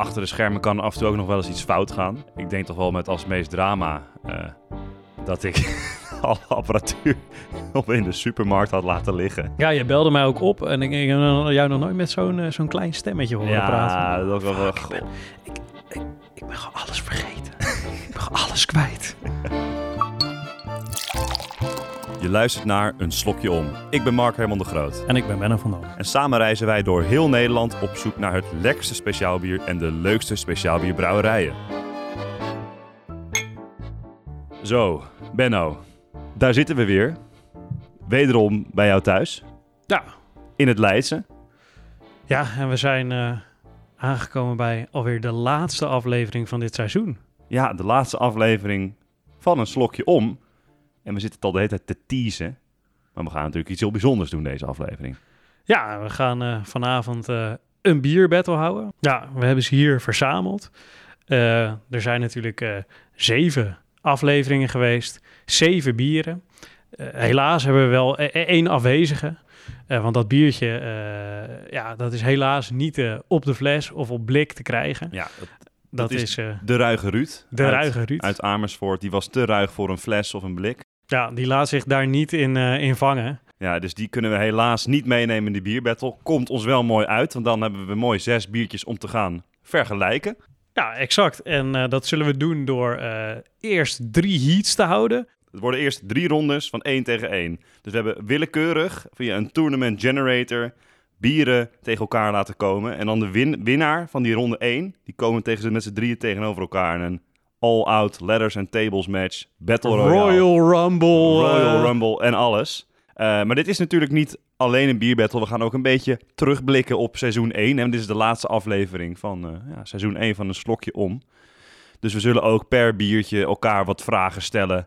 achter de schermen kan af en toe ook nog wel eens iets fout gaan. Ik denk toch wel met als meest drama eh, dat ik alle apparatuur op in de supermarkt had laten liggen. Ja, je belde mij ook op en ik, ik heb jou nog nooit met zo'n eh, zo'n klein stemmetje horen praten. Ja, dat was wel... Fuck, ik ben- Ik, ik, ik ben gewoon alles vergeten. ik ben gewoon alles kwijt. Luistert naar Een Slokje Om. Ik ben Mark Herman de Groot. En ik ben Benno van Dam. En samen reizen wij door heel Nederland op zoek naar het lekkerste speciaalbier en de leukste speciaalbierbrouwerijen. Zo, Benno, daar zitten we weer. Wederom bij jou thuis, Ja. in het Leidse. Ja, en we zijn eh, aangekomen bij alweer de laatste aflevering van dit seizoen. Ja, de laatste aflevering van Een Slokje Om. En we zitten het al de hele tijd te teasen. Maar we gaan natuurlijk iets heel bijzonders doen deze aflevering. Ja, we gaan eh, vanavond eh, een bierbattle houden. Ja, we hebben ze hier verzameld. Eh, er zijn natuurlijk zeven afleveringen geweest, zeven bieren. Helaas hebben we wel e- e- één afwezige. Want dat biertje, ja, dat is helaas niet op de fles of op blik te krijgen. Ja, Dat, is is, de Ruige Ruud. de uit, ruige Ruud. Uit Amersfoort. Die was te ruig voor een fles of een blik. Ja, die laat zich daar niet in, in vangen. Ja, dus die kunnen we helaas niet meenemen in de bierbattle. Komt ons wel mooi uit, want dan hebben we mooi zes biertjes om te gaan vergelijken. Ja, exact. En eh, dat zullen we doen door eh, eerst drie heats te houden. Het worden eerst drie rondes van 1 tegen 1. Dus we hebben willekeurig via een tournament generator bieren tegen elkaar laten komen. En dan de win- winnaar van die ronde 1, die komen tegen met z'n drieën tegenover elkaar in een all-out ladders and tables match. Battle Royale. Royal Rumble. Royal eh, Rumble en alles. Eh, maar dit is natuurlijk niet alleen een bierbattle. We gaan ook een beetje terugblikken op seizoen 1. En dit is de laatste aflevering van eh, ja, seizoen 1 van een slokje om. Dus we zullen ook per biertje elkaar wat vragen stellen.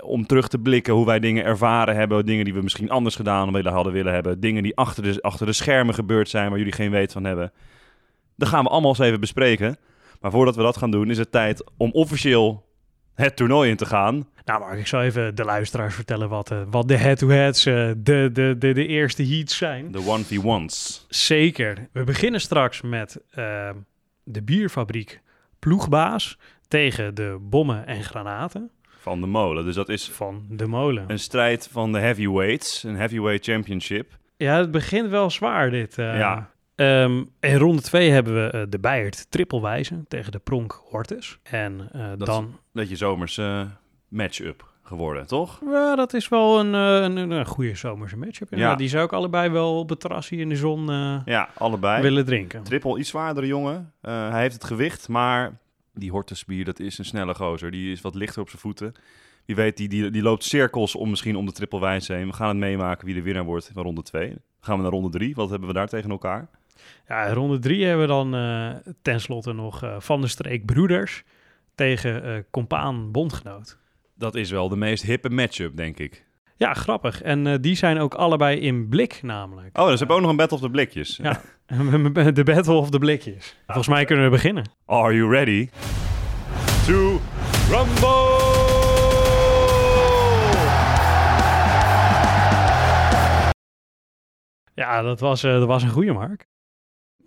om terug te blikken hoe wij dingen ervaren hebben. Dingen die we misschien anders gedaan willen, hadden willen hebben. Dingen die achter de, achter de schermen gebeurd zijn waar jullie geen weet van hebben. Dat gaan we allemaal eens even bespreken. Maar voordat we dat gaan doen is het tijd om officieel het toernooi in te gaan. Nou, Mark, ik zal even de luisteraars vertellen wat, eh, wat de head-to-heads, eh, de, de, de, de eerste heats zijn. De 1v1's. Zeker. We beginnen straks met eh, de bierfabriek Ploegbaas tegen de bommen en granaten van de molen. Dus dat is van de molen. een strijd van de heavyweights, een heavyweight championship. Ja, het begint wel zwaar dit. Ja. Ehm, in ronde 2 hebben we eh, de Bijert trippelwijze tegen de Pronk Hortus. En eh, Dat dan... Dat je zomers eh, match-up geworden, toch? Ja, dat is wel een, een, een, een goede zomerse matchup. Ja. Die zou ik allebei wel op het terras hier in de zon Ja, allebei. willen drinken. Triple iets zwaardere jongen. Hij heeft het gewicht, maar die Hortusbier, dat is een snelle gozer. Die is wat lichter op zijn voeten. Wie weet, die, die, die loopt cirkels om misschien om de triple wijze heen. We gaan het meemaken wie de winnaar wordt van ronde 2. Gaan we naar ronde 3. Wat hebben we daar tegen elkaar? Ja, ronde 3 hebben we dan eh tenslotte nog eh, Van der Streek Broeders tegen eh Compaan Bondgenoot. Dat is wel de meest hippe matchup, denk ik. Ja, grappig. En die zijn ook allebei in blik namelijk. Oh, dus we hebben ook nog een battle of the blikjes. Ja. de Battle of the Blikjes. Volgens mij kunnen we beginnen. Are you ready to rumble? Ja, dat was, dat was een goede mark.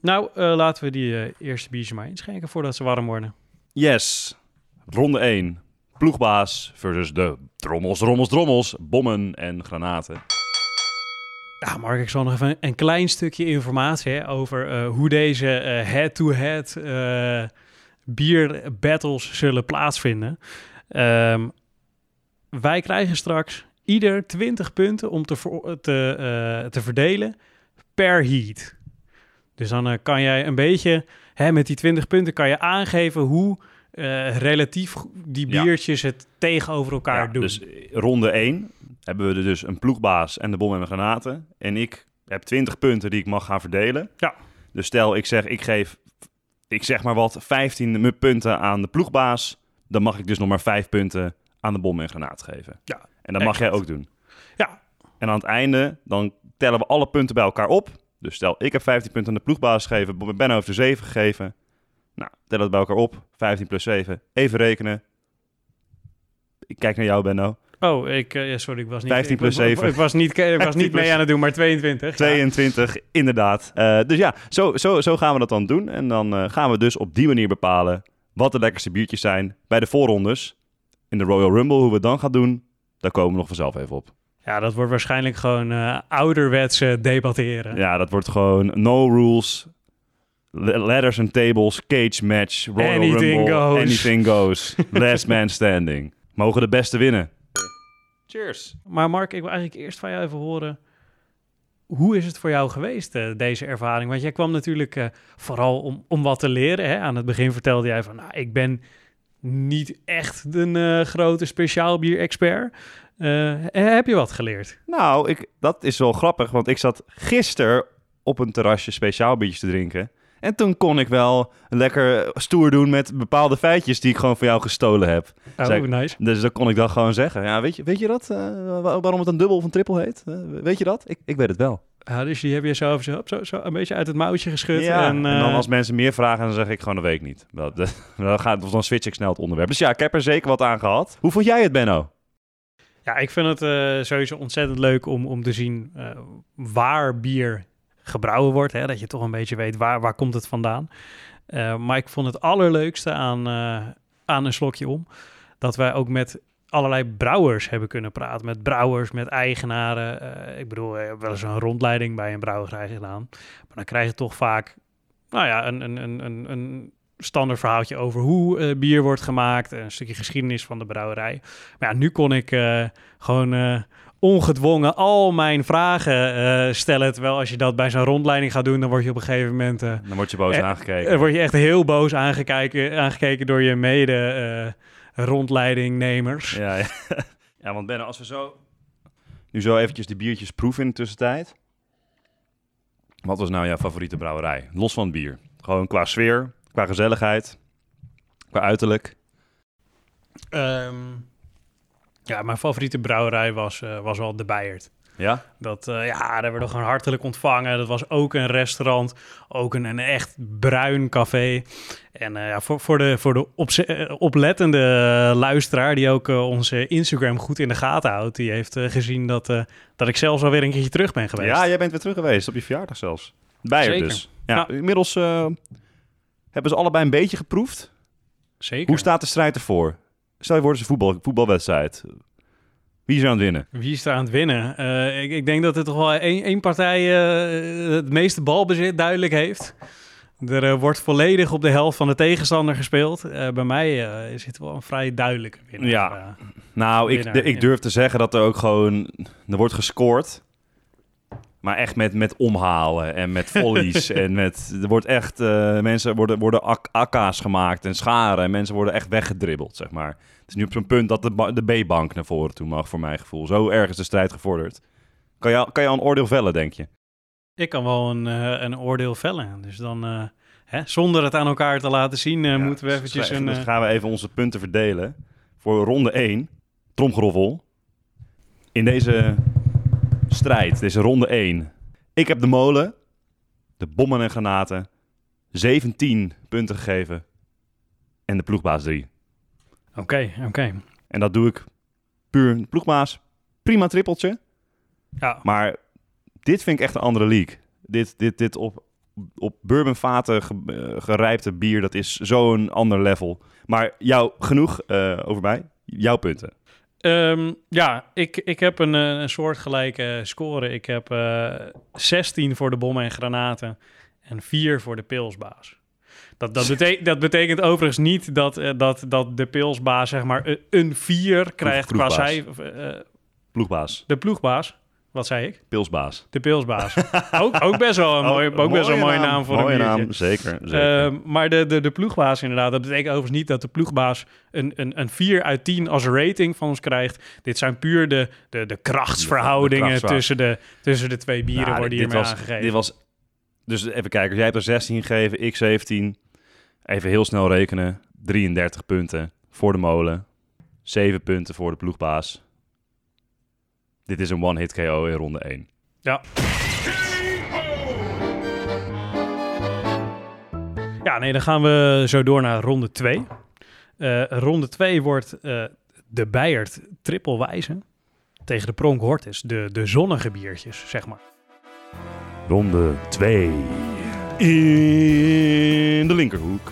Nou, eh, laten we die eh, eerste biertje maar inschenken voordat ze warm worden. Yes. Ronde 1. Ploegbaas versus de drommels, drommels, drommels, bommen en granaten. Ja, Mark, ik zal nog even een klein stukje informatie hè, over eh, hoe deze head-to-head eh, bierbattles zullen plaatsvinden. Ehm, wij krijgen straks ieder 20 punten om te, te verdelen per heat. Dus dan eh, kan jij een beetje, hè, met die 20 punten kan je aangeven hoe eh, relatief die Ja. biertjes het tegenover elkaar Ja, doen. Dus eh, ronde 1 hebben we er dus een ploegbaas en de bommen en de granaten. En ik heb 20 punten die ik mag gaan verdelen. Ja. Dus stel, ik zeg, ik geef, ik zeg maar wat, 15 mu- punten aan de ploegbaas. Dan mag ik dus nog maar 5 punten aan de bommen en granaat geven. Ja, En dat mag jij ook doen. Ja. En aan het einde, dan tellen we alle punten bij elkaar op. Dus stel, ik heb 15 punten aan de ploegbaas gegeven, Benno heeft er 7 gegeven. Nou, tel het bij elkaar op. 15 plus 7. Even rekenen. Ik kijk naar jou, Benno. Oh, ik, eh, ja, sorry, ik was niet... 15 plus ik, ik- 7. Ik was niet, ik was 15 niet mee aan het doen, maar 22. Ja. 22, inderdaad. Eh, dus ja, zo, zo, zo gaan we dat dan doen. En dan eh, gaan we dus op die manier bepalen wat de lekkerste biertjes zijn bij de voorrondes. In de Royal Rumble, hoe we het dan gaan doen, daar komen we nog vanzelf even op. Ja, dat wordt waarschijnlijk gewoon eh ouderwetse debatteren. Ja, dat wordt gewoon no rules, ladders and tables, cage match, Royal Anything Rumble, goes. anything goes, last man standing. Mogen de beste winnen. Cheers. Maar Mark, ik wil eigenlijk eerst van jou even horen... Hoe is het voor jou geweest, eh, deze ervaring? Want jij kwam natuurlijk eh, vooral om, om wat te leren. Hè? Aan het begin vertelde jij van... Nou, ik ben niet echt een eh, grote speciaal bier-expert. Eh, heb je wat geleerd? Nou, ik, dat is wel grappig, want ik zat gisteren op een terrasje speciaal biertjes te drinken. En toen kon ik wel lekker stoer doen met bepaalde feitjes die ik gewoon van jou gestolen heb. Oh, Zeg- nice. Dus dan kon ik dat gewoon zeggen. Ja, weet je, weet je dat? eh, wa- waarom het een dubbel of een triple heet? Weet je dat? Ik, ik weet het wel. Dus die heb je zo, zo, zo, zo een beetje uit het mouwtje geschud. Ja, en, en, dan eh, als mensen meer vragen, dan zeg ik gewoon, dat weet ik niet. Dat, dan, gaat, of dan switch ik snel het onderwerp. Dus ja, ik heb er zeker wat aan gehad. Hoe vond jij het, Benno? Ja, ik vind het eh, sowieso ontzettend leuk om, om te zien eh, waar bier gebrouwen wordt. Hè? Dat je toch een beetje weet waar, waar komt het vandaan. Eh, maar ik vond het allerleukste aan, eh, aan een slokje om... dat wij ook met allerlei brouwers hebben kunnen praten. Met brouwers, met eigenaren. Eh, ik bedoel, ik heb wel eens een rondleiding bij een brouwerij gedaan. Maar dan krijg je toch vaak... nou ja, een, een, een, een, een standaard verhaaltje over hoe eh, bier wordt gemaakt. Een stukje geschiedenis van de brouwerij. Maar ja, nu kon ik eh, gewoon eh, ongedwongen al mijn vragen eh, stellen. Terwijl als je dat bij zo'n rondleiding gaat doen, dan word je op een gegeven moment... eh, Dan word je boos Eh, aangekeken. dan word je echt heel boos aangekeken, aangekeken door je mede eh, rondleidingnemers. Ja, ja. ja, want Benno, als we zo... Nu zo eventjes de biertjes proeven in de tussentijd. Wat was nou jouw favoriete brouwerij? Los van het bier. Gewoon qua sfeer, qua gezelligheid, qua uiterlijk. Ehm, ja, mijn favoriete brouwerij was, eh, was wel de Bijert. Ja? Dat, eh, ja, daar werden we gewoon hartelijk ontvangen. Dat was ook een restaurant, ook een, een echt bruin café. En eh, ja, voor, voor de, voor de opze- eh, oplettende luisteraar die ook eh, onze Instagram goed in de gaten houdt, die heeft eh, gezien dat, eh, dat ik zelfs alweer een keertje terug ben geweest. Ja, jij bent weer terug geweest op je verjaardag zelfs. Bij Zeker. dus. Ja. Inmiddels eh, hebben ze allebei een beetje geproefd. Zeker. Hoe staat de strijd ervoor? Stel je voor, het is een voetbal, voetbalwedstrijd. Wie is er aan het winnen? Wie is er aan het winnen? Eh, ik, ik denk dat er toch wel één, één partij eh, het meeste balbezit duidelijk heeft. Er eh, wordt volledig op de helft van de tegenstander gespeeld. Bij mij is het wel een vrij duidelijke winnaar. Ja. Nou, ik, Winnaar, ik durf te zeggen dat er ook gewoon... Er wordt gescoord. Maar echt met, met omhalen en met volleys. en met... Er wordt echt... mensen worden, worden ak- akka's gemaakt en scharen. En mensen worden echt weggedribbeld, zeg maar. Het is nu op zo'n punt dat de, de B-bank naar voren toe mag, voor mijn gevoel. Zo erg is de strijd gevorderd. Kan je, al- kan je al een oordeel vellen, denk je? ik kan wel een, eh, een oordeel vellen. Dus dan, eh, hè, zonder het aan elkaar te laten zien, eh, Ja, moeten we eventjes een... Dus gaan we even onze punten verdelen. Voor ronde 1, tromgeroffel. In deze strijd, deze ronde 1. Ik heb de molen, de bommen en granaten, 17 punten gegeven. En de ploegbaas 3. Oké, oké. En dat doe ik puur ploegbaas. Prima trippeltje. Ja, Maar dit vind ik echt een andere league. Dit, dit, dit op, op bourbonvaten eh, gerijpte bier, dat is zo'n ander level. Maar jou, genoeg eh, over mij. Jouw punten. Ehm, ja, ik, ik heb een, eh, een soortgelijke score. Ik heb eh 16 voor de bommen en granaten en 4 voor de pilsbaas. Dat, dat, dat betekent overigens niet dat, eh, dat, dat de pilsbaas zeg maar een- een 4 krijgt qua cijfer. eh, Ploegbaas, de ploegbaas, wat zei ik? pilsbaas. De pilsbaas. ook, ook best wel een mooie, ook best wel een mooie naam voor mooie een biertje. naam, zeker. zeker. Maar de, de, de ploegbaas inderdaad, dat betekent overigens niet dat de ploegbaas een, een, een 4 uit 10 als rating van ons krijgt. Dit zijn puur de, de, de krachtsverhoudingen de tussen, de, tussen de twee bieren Nou, worden dit hiermee was, aangegeven. Dit was, dus even kijken, jij hebt er 16 gegeven, ik 17. Even heel snel rekenen. 33 punten voor de molen. 7 punten voor de ploegbaas. Dit is een one-hit KO in ronde 1. Ja. Ja, nee, dan gaan we zo door naar ronde 2. ronde 2 wordt eh, de Beiert Triple Wijze tegen de Pronk Hortus, de, de zonnige biertjes, zeg maar. Ronde 2. In de linkerhoek.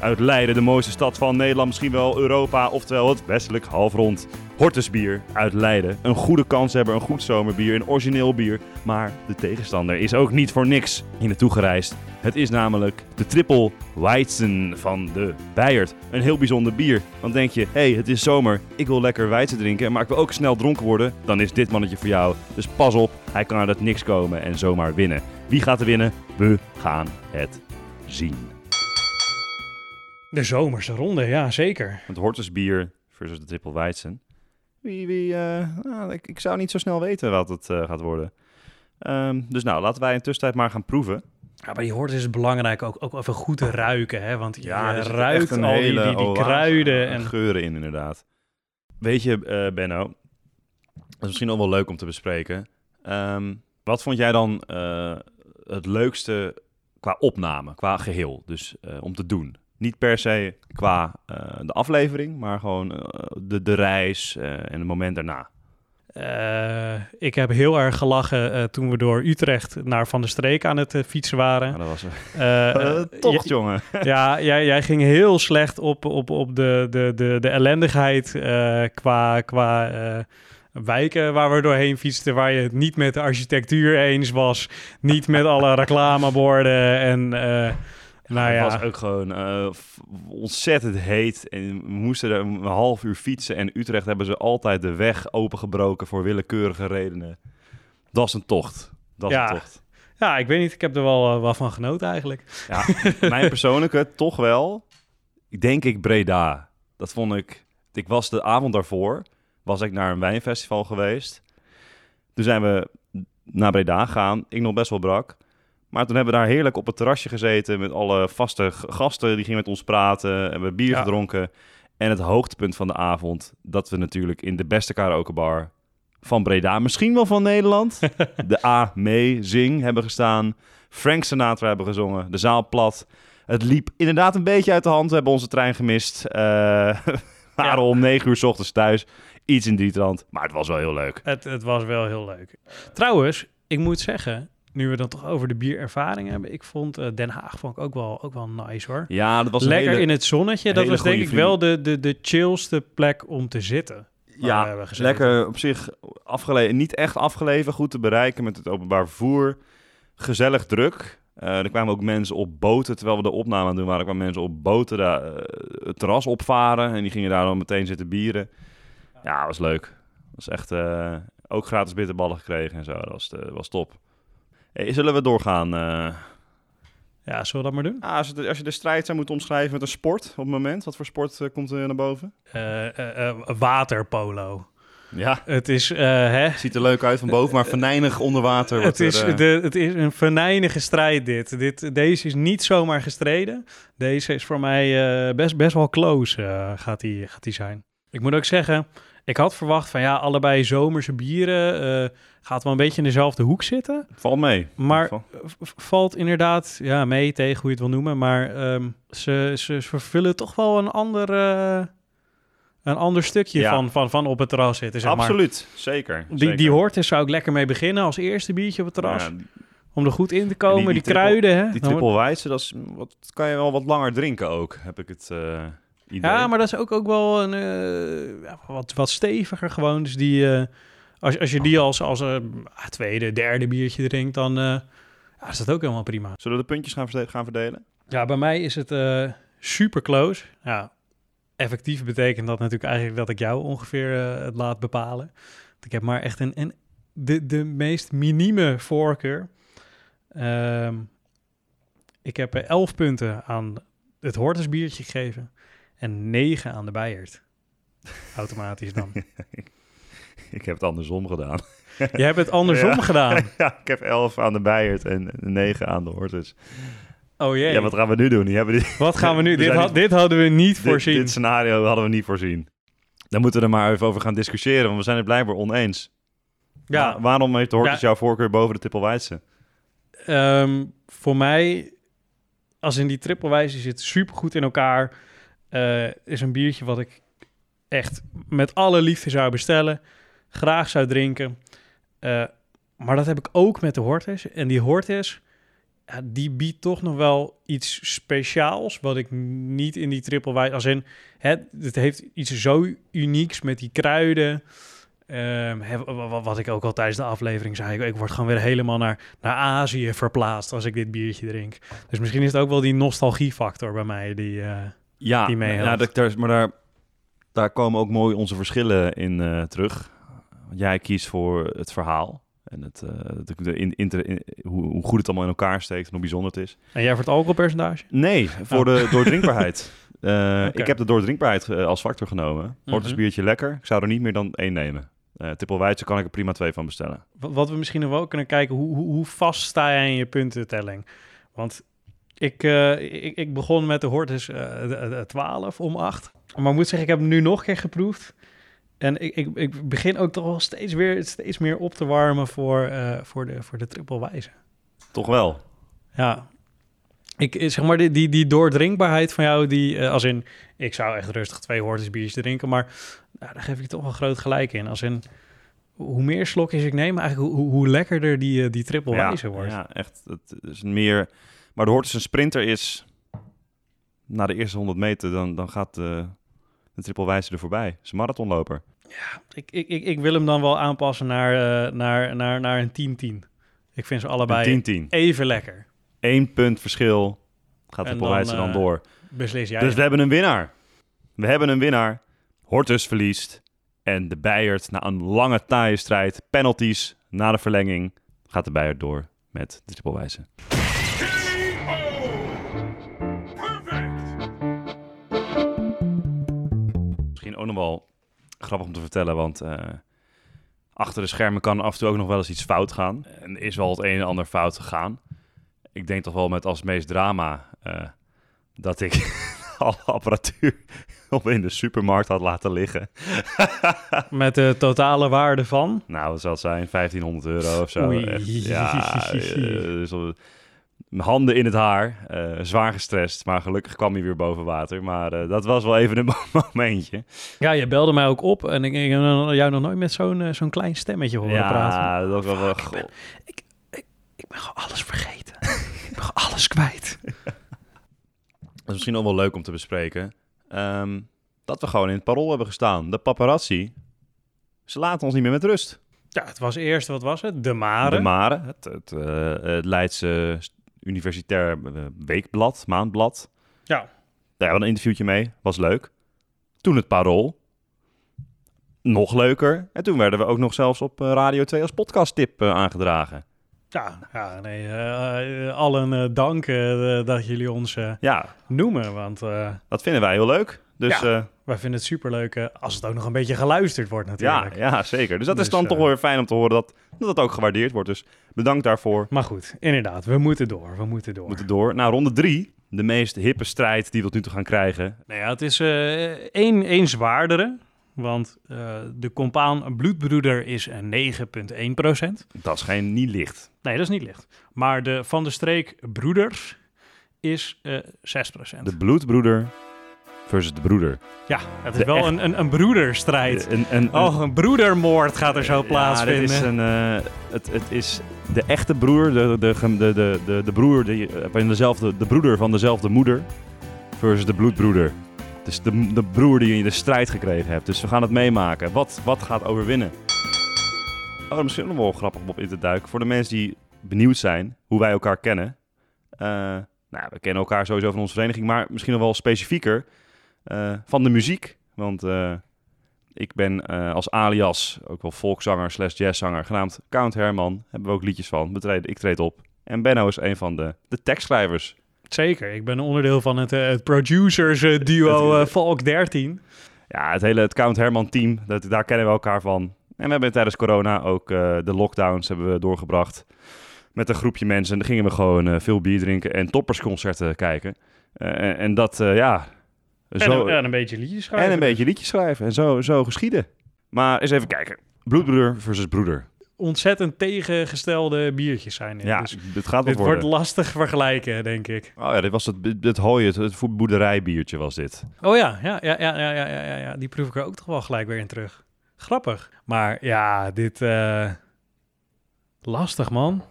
Uit Leiden, de mooiste stad van Nederland, misschien wel Europa, oftewel het westelijk halfrond. Hortusbier uit Leiden. Een goede kanshebber, een goed zomerbier, een origineel bier. Maar de tegenstander is ook niet voor niks hier naartoe gereisd. Het is namelijk de Triple Weizen van de Beiert. Een heel bijzonder bier. Dan denk je, hé, hey, het is zomer, ik wil lekker Weizen drinken, maar ik wil ook snel dronken worden. Dan is dit mannetje voor jou. Dus pas op, hij kan uit het niks komen en zomaar winnen. Wie gaat er winnen? We gaan het zien. De zomerse ronde, ja zeker. Het Hortusbier versus de Triple Weizen. Wie, wie, eh, nou, ik, ik zou niet zo snel weten wat het eh, gaat worden. Ehm, dus nou, laten wij in tussentijd maar gaan proeven. Ja, bij die Hortus is het belangrijk ook, ook even goed te ruiken, hè? Want je er zit ruikt al die, die, kruiden. En, geuren in, inderdaad. Weet je, eh, Benno, dat is misschien nog wel leuk om te bespreken. Ehm, wat vond jij dan eh, het leukste qua opname, qua geheel? Dus eh, om te doen. Niet per se qua de aflevering, maar gewoon de, de reis en het moment daarna. Eh, ik heb heel erg gelachen eh, toen we door Utrecht naar Van der Streek aan het eh, fietsen waren. Ja, dat was een tocht, jongen. Ja, jij, jij ging heel slecht op, op, op de, de, de, de ellendigheid qua, qua wijken waar we doorheen fietsten, waar je het niet met de architectuur eens was, niet met alle reclameborden en nou het ja. was ook gewoon eh, ontzettend heet. En we moesten er een half uur fietsen. En Utrecht hebben ze altijd de weg opengebroken voor willekeurige redenen. Dat is een tocht. Dat is Ja. een tocht. ja, ik weet niet, ik heb er wel, eh, wel van genoten eigenlijk. Ja, mijn persoonlijke toch wel. Ik denk ik Breda. Dat vond ik. Ik was de avond daarvoor. Was ik naar een wijnfestival geweest. Toen zijn we naar Breda gegaan. Ik nog best wel brak. Maar toen hebben we daar heerlijk op het terrasje gezeten. Met alle vaste gasten. Die gingen met ons praten. En we bier Ja. gedronken. En het hoogtepunt van de avond. Dat we natuurlijk in de beste karaokebar van Breda. Misschien wel van Nederland. de A. Mee Zing hebben gestaan. Frank Sinatra hebben gezongen. De zaal plat. Het liep inderdaad een beetje uit de hand. We hebben onze trein gemist. Eh waren om negen uur s ochtends thuis. Iets in die trant. Maar het was wel heel leuk. Het, het was wel heel leuk. Trouwens, ik moet zeggen, nu we dan toch over de bierervaring hebben, ik vond eh, Den Haag vond ik ook wel, ook wel nice hoor. Ja, dat was Lekker hele- in het zonnetje. Dat was denk ik wel de, de, de chillste plek om te zitten. Ja, lekker op zich afgelegen. Niet echt afgelegen, goed te bereiken met het openbaar vervoer. Gezellig druk. Eh, er kwamen ook mensen op boten, terwijl we de opname aan doen waren, kwamen mensen op boten daar, eh, het terras opvaren. En die gingen daar dan meteen zitten bieren. Ja, was leuk. was echt ook gratis bitterballen gekregen en zo. Dat was, was top. Hey, zullen we doorgaan? eh? Ja, zullen we dat maar doen? Ah, als, je de, als je de strijd zou moeten omschrijven met een sport op het moment, wat voor sport eh, komt er naar boven? Eh, eh, eh, waterpolo. Ja, Het is, eh, hè? ziet er leuk uit van boven, maar venijnig onder water. wordt Het is, er, de, het is een venijnige strijd dit. dit. Deze is niet zomaar gestreden. Deze is voor mij eh, best, best wel close eh, gaat, die, gaat die zijn. Ik moet ook zeggen, ik had verwacht van ja, allebei zomerse bieren. eh, gaat wel een beetje in dezelfde hoek zitten. Val mee. Maar valt inderdaad ja, mee tegen hoe je het wil noemen. Maar ehm, ze, ze, ze vervullen toch wel een ander, eh, een ander stukje Ja. van, van, van op het terras zitten. Zeg maar. Absoluut, zeker. Die, zeker. die Hortus zou ik lekker mee beginnen als eerste biertje op het terras. Ja, Om er goed in te komen. die Die, triple- kruiden, hè? die triple wijze, dat, is, wat, kan je wel wat langer drinken ook, heb ik het eh, idee. Ja, maar dat is ook, ook wel een, eh, wat, wat steviger gewoon. Dus die, eh, als, als je die als, als eh, tweede, derde biertje drinkt, dan ja, is dat ook helemaal prima. Zullen we de puntjes gaan, verde- gaan verdelen? Ja, bij mij is het super close. Ja, effectief betekent dat natuurlijk eigenlijk dat ik jou ongeveer het laat bepalen. Want ik heb maar echt een, een de, de meest minieme voorkeur. Ehm, ik heb eh, 11 punten aan het Hortus biertje gegeven en 9 aan de Bijert. Automatisch dan. ik heb het andersom gedaan. Je hebt het andersom Ja. gedaan. ja, ik heb 11 aan de Bijert en 9 aan de Hortus. Oh jee. Ja, wat gaan we nu doen? Die hebben die, Wat gaan we nu? We dit, zijn had, niet- dit hadden we niet dit, voorzien. dit scenario hadden we niet voorzien. Daar moeten we er maar even over gaan discussiëren, want we zijn het blijkbaar oneens. ja, Wa- waarom heeft de Hortus Ja. jouw voorkeur boven de Tippelweidse? Ehm, voor mij, als in die trippelwijze zit super goed in elkaar. Eh, is een biertje wat ik echt met alle liefde zou bestellen. Graag zou drinken. Eh, maar dat heb ik ook met de Hortus. En die Hortus, ja, die biedt toch nog wel iets speciaals. Wat ik niet in die triple white... Als in, het, het heeft iets zo unieks met die kruiden... Ehm, hè, wa- wa- wat ik ook al tijdens de aflevering zei, ik, ik word gewoon weer helemaal naar, naar Azië verplaatst als ik dit biertje drink. Dus misschien is het ook wel die nostalgiefactor bij mij die... eh, Ja, die meehelpt. ja dat, daar, maar daar, daar komen ook mooi onze verschillen in eh, terug. Want Jij kiest voor het verhaal. En het, eh, de, in, inter- in- hoe, hoe goed het allemaal in elkaar steekt en hoe bijzonder het is. En jij voor het alcoholpercentage? Nee, voor Oh. de doordrinkbaarheid. Eh, Oké. Ik heb de doordrinkbaarheid als factor genomen. Hortus Mhm. biertje lekker. Ik zou er niet meer dan één nemen. Triple Weitse kan ik er prima twee van bestellen. Wat wat we misschien nog wel kunnen kijken, hoe, hoe, hoe vast sta jij in je puntentelling? Want ik, eh, ik, ik begon met de Hortus eh, de- de 12 om 8. Maar ik moet zeggen, ik heb hem nu nog een keer geproefd. En ik, ik, ik begin ook toch wel steeds weer steeds meer op te warmen voor, eh, voor, de, voor de triple wijze. Toch wel. Ja. Ik, eh, zeg maar, die, die, die doordrinkbaarheid van jou, die, eh, als in, ik zou echt rustig twee Hortus biertjes drinken, maar nou, daar geef ik toch wel groot gelijk in. Als in, hoe meer slokjes ik neem, eigenlijk hoe, hoe lekkerder die, eh, die triple ja, wijze wordt. ja, echt. Het is meer... Maar de Hortus een sprinter is... Na de eerste 100 meter, dan, dan gaat de, de triple er voorbij. Het is een marathonloper. Ik, ik, ik, ik wil hem dan wel aanpassen naar, eh, naar, naar, naar een 10-10. Ik vind ze allebei Een 10-10. even lekker. Eén punt verschil gaat En triple dan, dan eh, door. Beslis jij. Dus we hebben een winnaar. We hebben een winnaar. Hortus verliest. En de Bijert, na een lange taaie strijd, penalties na de verlenging, gaat de Bijert door met de triple Misschien ook nog wel grappig om te vertellen, want eh, achter de schermen kan af en toe ook nog wel eens iets fout gaan. En is wel het een en ander fout gegaan. Ik denk toch wel met als meest drama eh, dat ik alle apparatuur op in de supermarkt had laten liggen. Met de totale waarde van. Nou, wat zal het zijn? 1500 euro of zo. Oei. Ja, eh, dus handen in het haar. eh, zwaar gestrest, maar gelukkig kwam hij weer boven water. Maar eh, dat was wel even een momentje. Ja, je belde mij ook op en ik, ik heb jou nog nooit met zo'n eh, zo'n klein stemmetje horen praten. Ja, dat was wel... wel Fuck, ik ben- Ik ben gewoon alles vergeten. ik ben gewoon alles kwijt. Dat is misschien ook wel leuk om te bespreken. Ehm, dat we gewoon in het parool hebben gestaan. De paparazzi, ze laten ons niet meer met rust. Ja, het was eerst, wat was het? De Mare. De Mare, het, het, eh, het Leidse Universitair eh, Weekblad, Maandblad. Ja. Daar hadden we een interviewtje mee, was leuk. Toen het Parool. Nog leuker. En toen werden we ook nog zelfs op eh, Radio 2 als podcasttip eh, aangedragen. Ja, ja nee, eh, allen eh, dank dat jullie ons Ja, noemen, want dat vinden wij heel leuk. Dus ja, wij vinden het superleuk eh, als het ook nog een beetje geluisterd wordt ja, natuurlijk. ja, zeker. Dus dat is Dus, dan eh, toch wel weer fijn om te horen dat, dat het ook gewaardeerd wordt. Dus bedankt daarvoor. Maar goed, inderdaad, we moeten door, we moeten door. We moeten door. Nou, ronde drie. De meest hippe strijd die we tot nu toe gaan krijgen. Nou ja, het is eh één, één zwaardere, want eh, de compaan bloedbroeder is een 9,1% Dat is geen niet licht. Nee, dat is niet licht. Maar de van de streek broeders is eh 6% De bloedbroeder versus de broeder. Ja, het is de wel echt- een, een, een broederstrijd. Een, een, Oh, een broedermoord gaat er zo Ja, plaatsvinden. dit is een, eh, het, het is de echte broer, de, de, de, de, de, de broer, die, eh, van dezelfde, de broeder van dezelfde moeder, versus de bloedbroeder. Het is de, de broer die je de strijd gekregen hebt. Dus we gaan het meemaken. Wat, wat gaat overwinnen? Oh, misschien nog wel grappig om op in te duiken. Voor de mensen die benieuwd zijn hoe wij elkaar kennen. Eh, nou, we kennen elkaar sowieso van onze vereniging, maar misschien nog wel specifieker van de muziek. Want eh, ik ben eh, als alias ook wel volkszanger slash jazzzanger genaamd Count Herman. Hebben we ook liedjes van. Betreden, ik treed op. En Benno is een van de, de tekstschrijvers. Zeker, ik ben onderdeel van het, eh, het producers eh, duo eh, Volk 13. Ja, het hele het Count Herman team, dat, daar kennen we elkaar van. En we hebben tijdens corona ook eh, de lockdowns hebben we doorgebracht met een groepje mensen. En dan gingen we gewoon eh, veel bier drinken en toppersconcerten kijken. Eh, en, en dat, eh, ja... En, een beetje liedjes schrijven. En een beetje liedjes schrijven. En zo, zo geschieden. Maar eens even kijken. Bloedbroeder versus broeder. Ontzettend tegengestelde biertjes zijn. Ja, dus het gaat dit wordt lastig vergelijken, denk ik. Oh ja, dit was het, het hooi, het, het boerderijbiertje was dit. Oh ja ja, ja, ja, ja, ja, ja, die proef ik er ook toch wel gelijk weer in terug. Grappig. Maar ja, dit... Uh, lastig, man.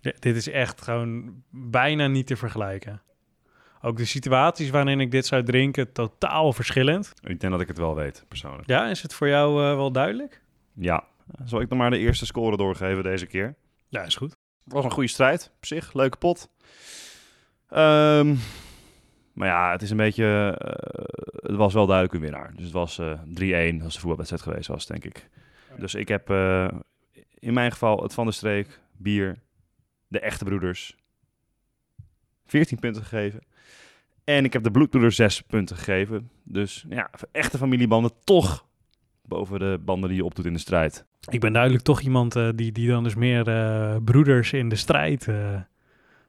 Dit is echt gewoon bijna niet te vergelijken. Ook de situaties waarin ik dit zou drinken, totaal verschillend. Ik denk dat ik het wel weet, persoonlijk. Ja, is het voor jou eh, wel duidelijk? Ja. Zal ik dan maar de eerste score doorgeven deze keer? Ja, is goed. Het was een goede strijd, op zich. Leuke pot. Ehm, maar ja, het is een beetje... eh, het was wel duidelijk een winnaar. Dus het was eh 3-1 als de voetbalwedstrijd geweest was, denk ik. Dus ik heb in mijn geval het Van der Streek, bier, de echte broeders, 14 punten gegeven. En ik heb de bloedbroeders 6 punten gegeven. Dus ja, echte familiebanden toch boven de banden die je opdoet in de strijd. Ik ben duidelijk toch iemand eh, die, die dan dus meer eh, broeders in de strijd eh,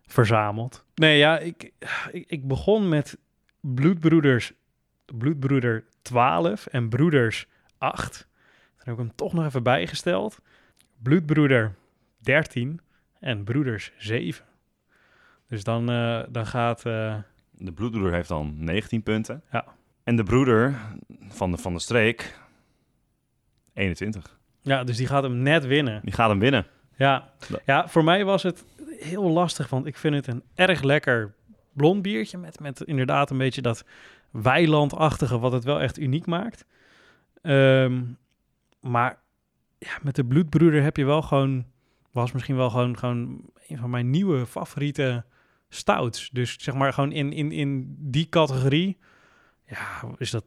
verzamelt. Nee, ja, ik, ik, ik begon met bloedbroeders, bloedbroeder 12 en broeders 8. Dan heb ik hem toch nog even bijgesteld. Bloedbroeder 13 en broeders 7. Dus dan, eh, dan gaat... De bloedbroeder heeft dan 19 punten. Ja. En de broeder van de, van de streek 21. ja, dus die gaat hem net winnen. Die gaat hem winnen. Ja. Ja. ja, voor mij was het heel lastig, want ik vind het een erg lekker blond biertje met, met inderdaad een beetje dat weilandachtige wat het wel echt uniek maakt. Ehm, maar ja, met de bloedbroeder heb je wel gewoon, was misschien wel gewoon, gewoon een van mijn nieuwe favoriete stouts. Dus zeg maar gewoon in, in, in die categorie, ja, is dat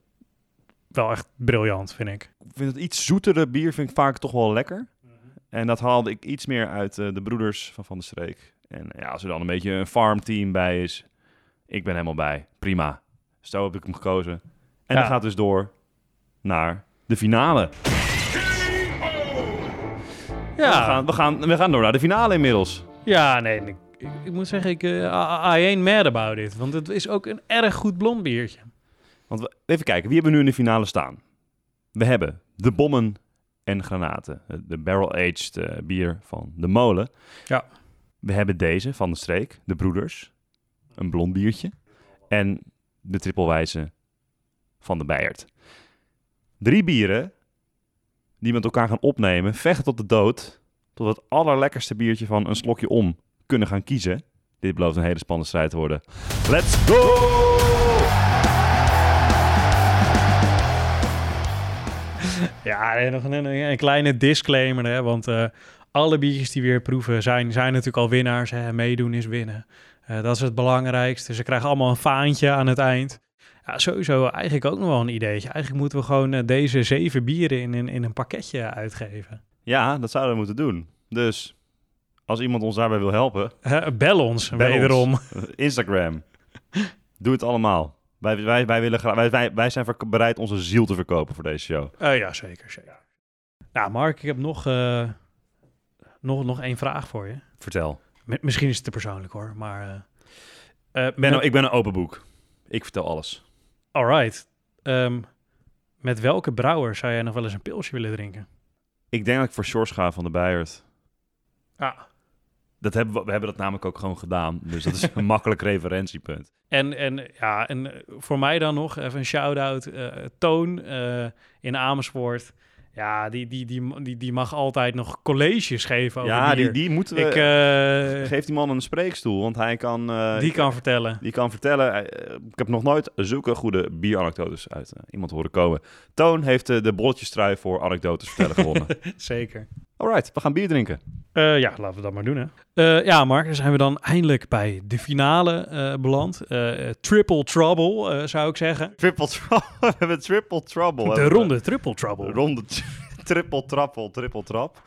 wel echt briljant, vind ik. Ik vind het iets zoetere bier vind ik vaak toch wel lekker. En dat haalde ik iets meer uit eh, de broeders van Van der Streek. En ja, als er dan een beetje een farmteam bij is, ik ben helemaal bij. Prima. Zo heb ik hem gekozen. En Ja. dan gaat dus door naar de finale. We, gaan, we, gaan, we gaan door naar de finale inmiddels. Ja, nee, ik, ik, moet zeggen, ik, eh, I, ain't mad about it. Want het is ook een erg goed blond biertje. Want we, even kijken, wie hebben we nu in de finale staan? We hebben de bommen en granaten. eh, De barrel-aged eh, bier van de molen. Ja. We hebben deze van de streek, de broeders. Een blond biertje. En de trippelwijze van de Beiert. Drie bieren die met elkaar gaan opnemen, vechten tot de dood. Tot het allerlekkerste biertje van een slokje om kunnen gaan kiezen. Dit belooft een hele spannende strijd te worden. Let's go! Ja, nog een, een, een kleine disclaimer, hè, want eh, alle biertjes die we weer proeven zijn, zijn natuurlijk al winnaars. Hè. Meedoen is winnen. Eh, dat is het belangrijkste. Ze krijgen allemaal een faantje aan het eind. Ja, sowieso eigenlijk ook nog wel een ideetje. Eigenlijk moeten we gewoon eh, deze zeven bieren in, in, in een pakketje uitgeven. Ja, dat zouden we moeten doen. Dus als iemand ons daarbij wil helpen, bel ons, Bel ons. wederom. Instagram. Doe het allemaal. Wij, wij, wij, willen gra- wij, wij, wij zijn bereid onze ziel te verkopen voor deze show. Eh, ja, zeker, zeker. Nou, Mark, ik heb nog, eh, nog, nog één vraag voor je. Vertel. M- misschien is het te persoonlijk hoor, maar... eh, Ben, ik ben een open boek. Ik vertel alles. Alright. Ehm, met welke brouwer zou jij nog wel eens een pilsje willen drinken? Ik denk dat ik voor Sjors ga van de Bijert. Ah. Dat hebben we, we hebben dat namelijk ook gewoon gedaan. Dus dat is een makkelijk referentiepunt. En, en, ja, en voor mij dan nog even een shout-out. eh, Toon eh, in Amersfoort. Ja, die, die, die, die, die mag altijd nog colleges geven over ja, die, die moeten we... Ik, eh, Geef die man een spreekstoel, want hij kan... die kan vertellen. Die kan vertellen, ik heb nog nooit zulke goede bieranekdotes uit iemand horen komen. Toon heeft de bolletjestrui voor anekdotes vertellen gewonnen. Zeker. Alright, we gaan bier drinken. Eh, ja, laten we dat maar doen, hè. Eh, ja, Mark, dan zijn we dan eindelijk bij de finale eh, beland. Triple trouble, zou ik zeggen. Triple trouble, we hebben triple trouble. De ronde triple trouble. De ronde triple trappel, triple trap.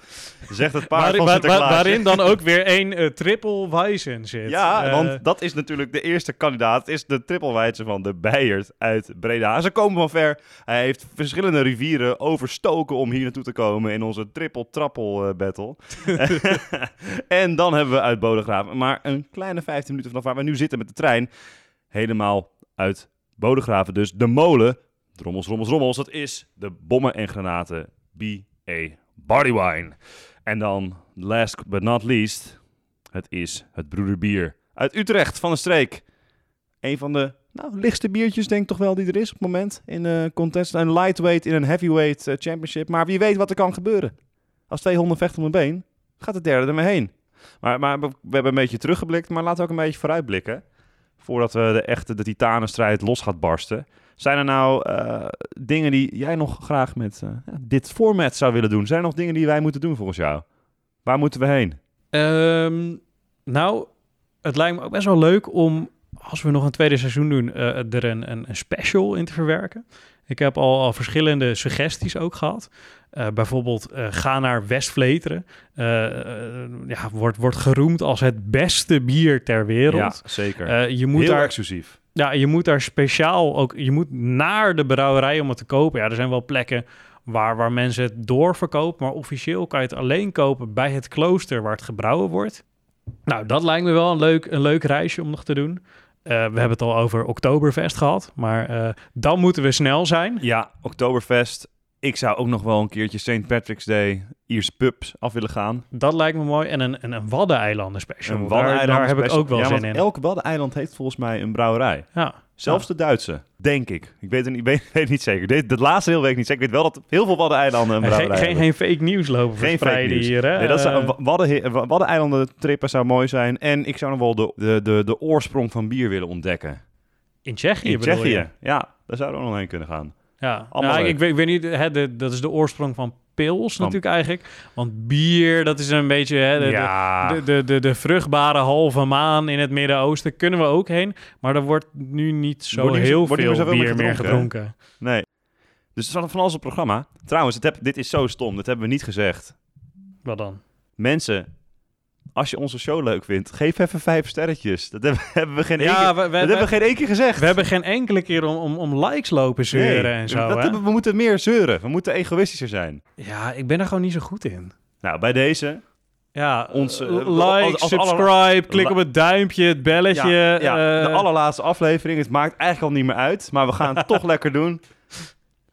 Zegt het paard Waarin, van waar- waar- Sinterklaasje. waarin dan ook weer één eh, triple Weizen zit. Ja, Eh, want dat is natuurlijk de eerste kandidaat. is de trippelwijzer van de Bijert uit Breda. Ze komen van ver. Hij heeft verschillende rivieren overstoken om hier naartoe te komen in onze triple trappel eh, battle. en dan hebben we uit Bodegraven, maar een kleine 15 minuten vanaf waar we nu zitten met de trein, helemaal uit Bodegraven. Dus de molen, drommels, rommels, rommels, dat is de bommen en granaten BA Barley Wine. En dan, last but not least, het is het Broederbier uit Utrecht van de streek. Een van de nou, lichtste biertjes denk ik toch wel die er is op het moment in de contest. Een lightweight in een heavyweight eh, championship. Maar wie weet wat er kan gebeuren. Als twee honden vechten om een been, gaat de derde ermee heen. Maar, maar we hebben een beetje teruggeblikt, maar laten we ook een beetje vooruitblikken. Voordat we de echte de titanenstrijd los gaat barsten. Zijn er nou eh, dingen die jij nog graag met eh, dit format zou willen doen? Zijn er nog dingen die wij moeten doen volgens jou? Waar moeten we heen? Ehm, nou, het lijkt me ook best wel leuk om, als we nog een tweede seizoen doen, eh, er een, een, een special in te verwerken. Ik heb al, al verschillende suggesties ook gehad. Eh, bijvoorbeeld, ga naar West-Vleteren. Ja, wordt, wordt geroemd als het beste bier ter wereld. Ja, zeker. Je moet Heel daar exclusief. Ja, je moet daar speciaal ook, je moet naar de brouwerij om het te kopen. Ja, er zijn wel plekken waar, waar mensen het doorverkopen, maar officieel kan je het alleen kopen bij het klooster waar het gebrouwen wordt. Nou, dat lijkt me wel een leuk, een leuk reisje om nog te doen. Eh, we hebben het al over Oktoberfest gehad, maar eh, dan moeten we snel zijn. Ja, Oktoberfest. Ik zou ook nog wel een keertje St. Patrick's Day Ierse pubs af willen gaan. Dat lijkt me mooi. En een, een, een Waddeneilanden special. Een Waddeneilanden daar heb ik ook wel ja, zin in. Elk Waddeneiland heeft volgens mij een brouwerij. Ja. Zelfs de Duitse, denk ik. Ik weet het, niet, weet, weet niet zeker. Dit, dat laatste heel weet ik niet zeker. Ik weet wel dat heel veel Waddeneilanden een brouwerij geen, geen, hebben. geen fake nieuws lopen Geen fake nieuws. hier. Hè? Nee, dat zou, Eh, een Wadden, Waddeneilanden trippen zou mooi zijn. En ik zou nog wel de, de, de, de oorsprong van bier willen ontdekken. in Tsjechië In bedoel je? Tsjechië. Ja, daar zouden we nog heen kunnen gaan. Ja, nou, ik, weet, ik weet niet, hè, de, dat is de oorsprong van pils natuurlijk eigenlijk. Want bier, dat is een beetje hè, de, ja. de, de, de, de vruchtbare halve maan in het Midden-Oosten. Kunnen we ook heen, maar er wordt nu niet zo Wordt niet- heel wordt niet meer veel bier meer meer gedronken. Nee. Dus het is van alles op programma. Trouwens, het heb, dit is zo stom. Dat hebben we niet gezegd. Wat dan? Mensen, als je onze show leuk vindt, geef even vijf sterretjes. Dat hebben, we geen Ja, keer, we, we, dat hebben we geen één keer gezegd. we hebben geen enkele keer om, om, om likes lopen zeuren Nee, en zo. dat hè? we moeten meer zeuren. We moeten egoïstischer zijn. Ja, ik ben er gewoon niet zo goed in. Nou, bij deze. Ja, Ons, eh, like, als- als alle- subscribe, klik op het duimpje, het belletje. Ja, ja, eh, de allerlaatste aflevering. Het maakt eigenlijk al niet meer uit. Maar we gaan het toch lekker doen.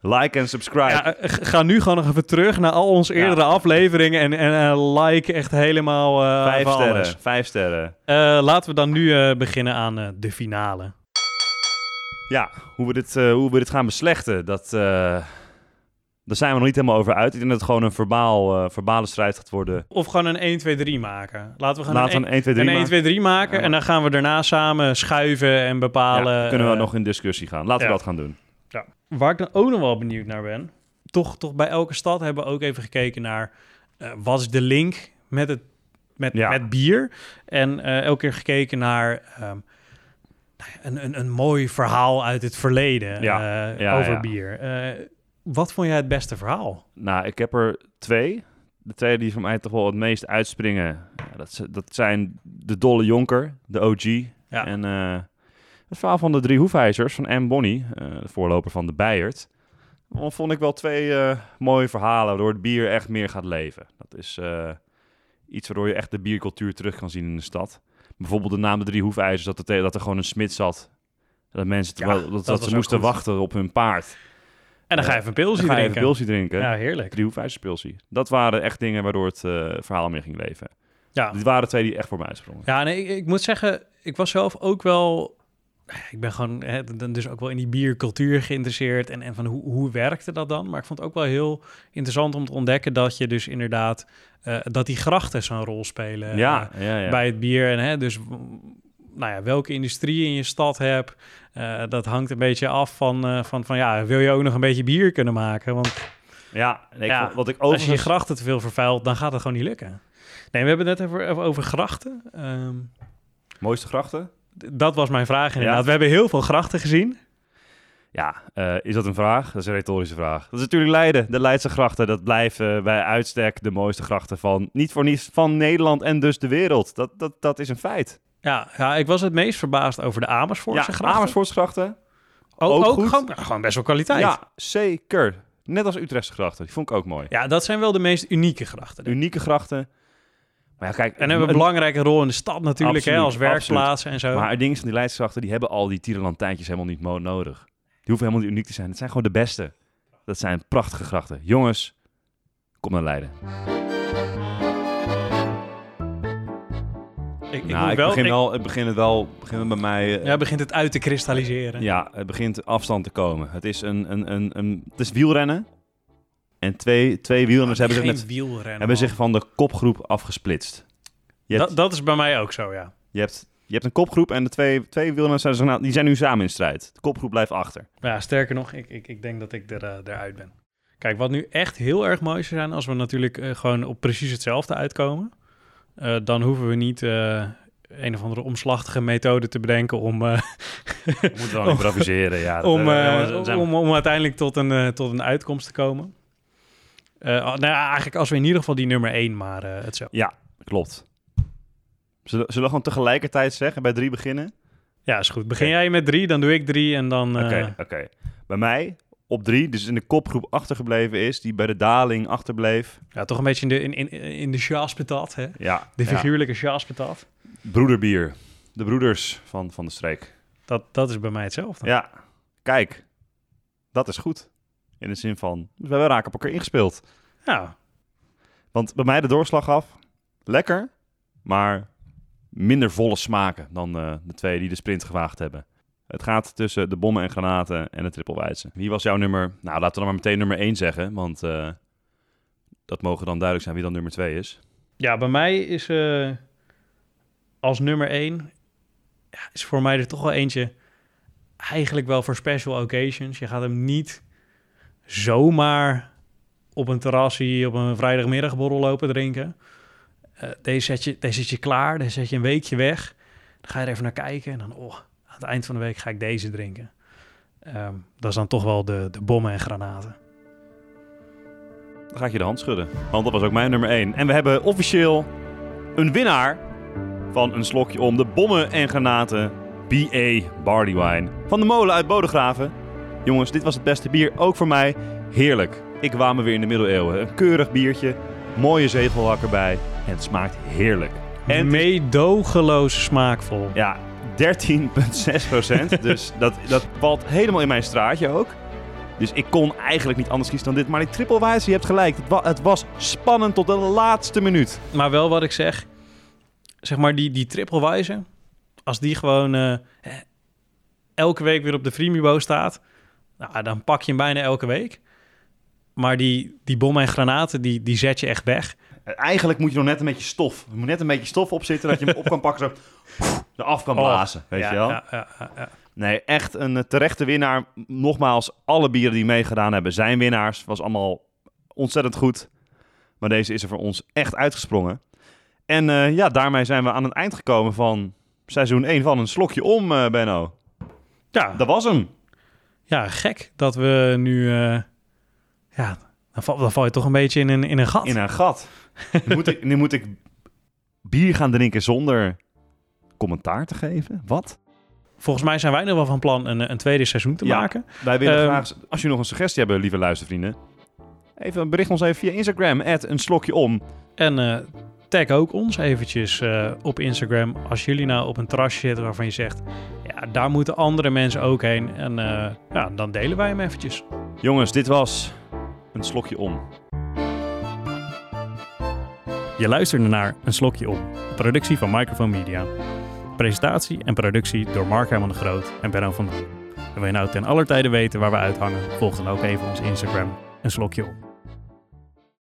Like en subscribe. Ja, eh, ga nu gewoon nog even terug naar al onze eerdere afleveringen en, en like echt helemaal eh vijf sterren. alles. Vijf sterren. Eh, laten we dan nu beginnen aan de finale. Ja, hoe we dit, hoe we dit gaan beslechten, dat, daar zijn we nog niet helemaal over uit. Ik denk dat het gewoon een verbaal, verbale strijd gaat worden. Of gewoon een 1, 2, 3 maken. Laten we Laten we een, een 1, 2, 3 een 1, maken. 2, 3 maken Ja. en dan gaan we daarna samen schuiven en bepalen. Kunnen we nog in discussie gaan. Laten we dat gaan doen. Waar ik dan ook nog wel benieuwd naar ben, toch, toch bij elke stad hebben we ook even gekeken naar eh, wat is de link met, het, met, Ja. met bier. En eh, elke keer gekeken naar ehm, nou een, een, een mooi verhaal uit het verleden Ja. eh, Ja, over bier. Wat vond jij het beste verhaal? Nou, ik heb er twee. De twee die voor mij toch wel het meest uitspringen, dat, dat zijn de Dolle Jonker, de OG. Ja. En het verhaal van de drie hoefijzers van M. Bonnie, eh, de voorloper van de Bijert. Vond ik wel twee eh, mooie verhalen, waardoor het bier echt meer gaat leven. Dat is eh, iets waardoor je echt de biercultuur terug kan zien in de stad. Bijvoorbeeld de naam de drie hoefijzers, dat, het, dat er gewoon een smid zat. Dat mensen Ja, terwijl- dat, dat dat was ze moesten goed. wachten op hun paard. En dan ga je even een je drinken. even drinken. Ja, heerlijk. Drie hoefijzerspilsie. Dat waren echt dingen waardoor het verhaal meer ging leven. Ja. Dit waren twee die echt voor mij uitsprongen. Ja, nee, ik, ik moet zeggen, ik was zelf ook wel. Ik ben gewoon hè, dan dus ook wel in die biercultuur geïnteresseerd. En, en van hoe, hoe werkte dat dan? Maar ik vond het ook wel heel interessant om te ontdekken dat je dus inderdaad. eh, dat die grachten zo'n rol spelen. ja, eh, ja, ja. bij het bier. En hè, dus nou ja, welke industrie in je stad hebt. eh, dat hangt een beetje af van, van, van ja, wil je ook nog een beetje bier kunnen maken? Want ja, nee, ik Ja, vond- wat ik als je je overigens... grachten te veel vervuilt, dan gaat het gewoon niet lukken. Nee, we hebben het net even, even over grachten. Ehm, Mooiste grachten? Dat was mijn vraag inderdaad. Ja. We hebben heel veel grachten gezien. Ja, eh, is dat een vraag? Dat is een retorische vraag. Dat is natuurlijk Leiden. De Leidse grachten, dat blijven bij uitstek de mooiste grachten van... Niet voor niets van Nederland en dus de wereld. Dat, dat, dat is een feit. Ja, ja, ik was het meest verbaasd over de Amersfoortse ja, grachten. Amersfoortsgrachten. ook, ook ook. Gewoon, ja, gewoon best wel kwaliteit. Ja. Ja, zeker. Net als Utrechtse grachten. Die vond ik ook mooi. dat zijn wel de meest unieke grachten. Unieke grachten. Maar ja, kijk... En hebben een belangrijke rol in de stad natuurlijk, hè, als werkplaats en zo. Maar het ding is van die Leidsgrachten, die hebben al die tierenlantijntjes helemaal niet nodig. Die hoeven helemaal niet uniek te zijn. Het zijn gewoon de beste. Dat zijn prachtige grachten. Jongens, Kom naar Leiden. Ik, ik nou, ik wel, begin ik- wel, het begint het wel, begint bij mij. eh, ja, begint het uit te kristalliseren. Ja, het begint afstand te komen. Het is een, een, een, een het is wielrennen. En twee, twee wielrenners hebben zich, net, hebben zich van de kopgroep afgesplitst. Je hebt, dat, dat is bij mij ook zo, ja. je hebt, je hebt een kopgroep en de twee, twee wielrenners zijn, die zijn nu samen in strijd. De kopgroep blijft achter. Ja, sterker nog, ik, ik, ik denk dat ik er, eh, eruit ben. Kijk, wat nu echt heel erg mooi zou zijn... als we natuurlijk eh, gewoon op precies hetzelfde uitkomen... eh, dan hoeven we niet een of andere omslachtige methode te bedenken... om, eh, We moeten wel improviseren, ja. om, om, om uiteindelijk tot een, tot een uitkomst te komen. Eh, nou ja, eigenlijk als we in ieder geval die nummer 1 maar eh hetzelfde. Ja, klopt. Zullen, zullen we gewoon tegelijkertijd zeggen, bij drie beginnen? Ja, is goed. Begin Oké. jij met drie, dan doe ik drie en dan... eh, Oké, oké. Bij mij op drie, dus in de kopgroep achtergebleven is, die bij de daling achterbleef. Ja, toch een beetje in de, in, in, in de hè? Ja, De ja. figuurlijke chaspetat. broederbier. De broeders van, van de streek. Dat, dat is bij mij hetzelfde. Ja, kijk, dat is goed. In de zin van, we hebben raken op elkaar ingespeeld. Ja, Want bij mij de doorslag af, lekker, maar minder volle smaken dan eh, de twee die de sprint gewaagd hebben. Het gaat tussen de bommen en granaten en de trippelwijze. Wie was jouw nummer? Nou, laten we dan maar meteen nummer 1 zeggen, want eh, dat mogen dan duidelijk zijn wie dan nummer 2 is. Ja, bij mij is eh, als nummer één... Ja, is voor mij er toch wel eentje... Eigenlijk wel voor special occasions. Je gaat hem niet zomaar op een terrasje op een vrijdagmiddagborrel lopen drinken. Eh, deze, zet je, deze zet je klaar, deze zet je een weekje weg. Dan ga je er even naar kijken en dan... Oh, aan het eind van de week ga ik deze drinken. Ehm, dat is dan toch wel de, de bommen en granaten. Dan ga ik je de hand schudden, want dat was ook mijn nummer 1. En we hebben officieel een winnaar van een slokje om de bommen en granaten BA Barley Wine van de molen uit Bodegraven. Jongens, dit was het beste bier, ook voor mij. Heerlijk. Ik waam me weer in de middeleeuwen. Een keurig biertje, mooie zegelhak erbij en het smaakt heerlijk. En Meedogenloos smaakvol. ja, 13,6 procent. dus dat, dat valt helemaal in mijn straatje ook. Dus ik kon eigenlijk niet anders kiezen dan dit. Maar die trippelwijze, je hebt gelijk. Het, wa- het was spannend tot de laatste minuut. Maar wel wat ik zeg, zeg maar die, die trippelwijze, als die gewoon eh, elke week weer op de Freemibo staat, nou, dan pak je hem bijna elke week. Maar die, die bommen en granaten, die, die zet je echt weg. Eigenlijk moet je nog net een beetje stof. Er moet net een beetje stof op zitten dat je hem op kan pakken. Zo eraf kan Oh, blazen. weet ja, je wel? Ja, ja, ja, ja. Nee, echt een eh, terechte winnaar. Nogmaals, alle bieren die meegedaan hebben zijn winnaars. Was allemaal ontzettend goed. Maar deze is er voor ons echt uitgesprongen. En eh, ja, daarmee zijn we aan het eind gekomen van seizoen 1 van een slokje om, eh, Benno. Ja, Dat was hem. Ja, gek dat we nu... eh, ja, dan val, dan val je toch een beetje in een, in een gat. In een gat. nu, moet ik, nu moet ik bier gaan drinken zonder commentaar te geven. Wat? Volgens mij zijn wij nog wel van plan een, een tweede seizoen te Ja. maken. Wij willen Ehm, graag, als je nog een suggestie hebben, lieve luistervrienden. Even bericht ons even via Instagram, een slokje om. En eh, tag ook ons eventjes eh, op Instagram als jullie nou op een terrasje zitten waarvan je zegt, ja, daar moeten andere mensen ook heen. En eh, ja, dan delen wij hem eventjes. Jongens, dit was een slokje om. Je luisterde naar Een Slokje Om, een productie van Microphone Media. Presentatie en productie door Mark Herman de Groot en Benno van Dam. En wil je nou ten aller tijde weten waar we uithangen, volg dan ook even ons Instagram Een Slokje Om.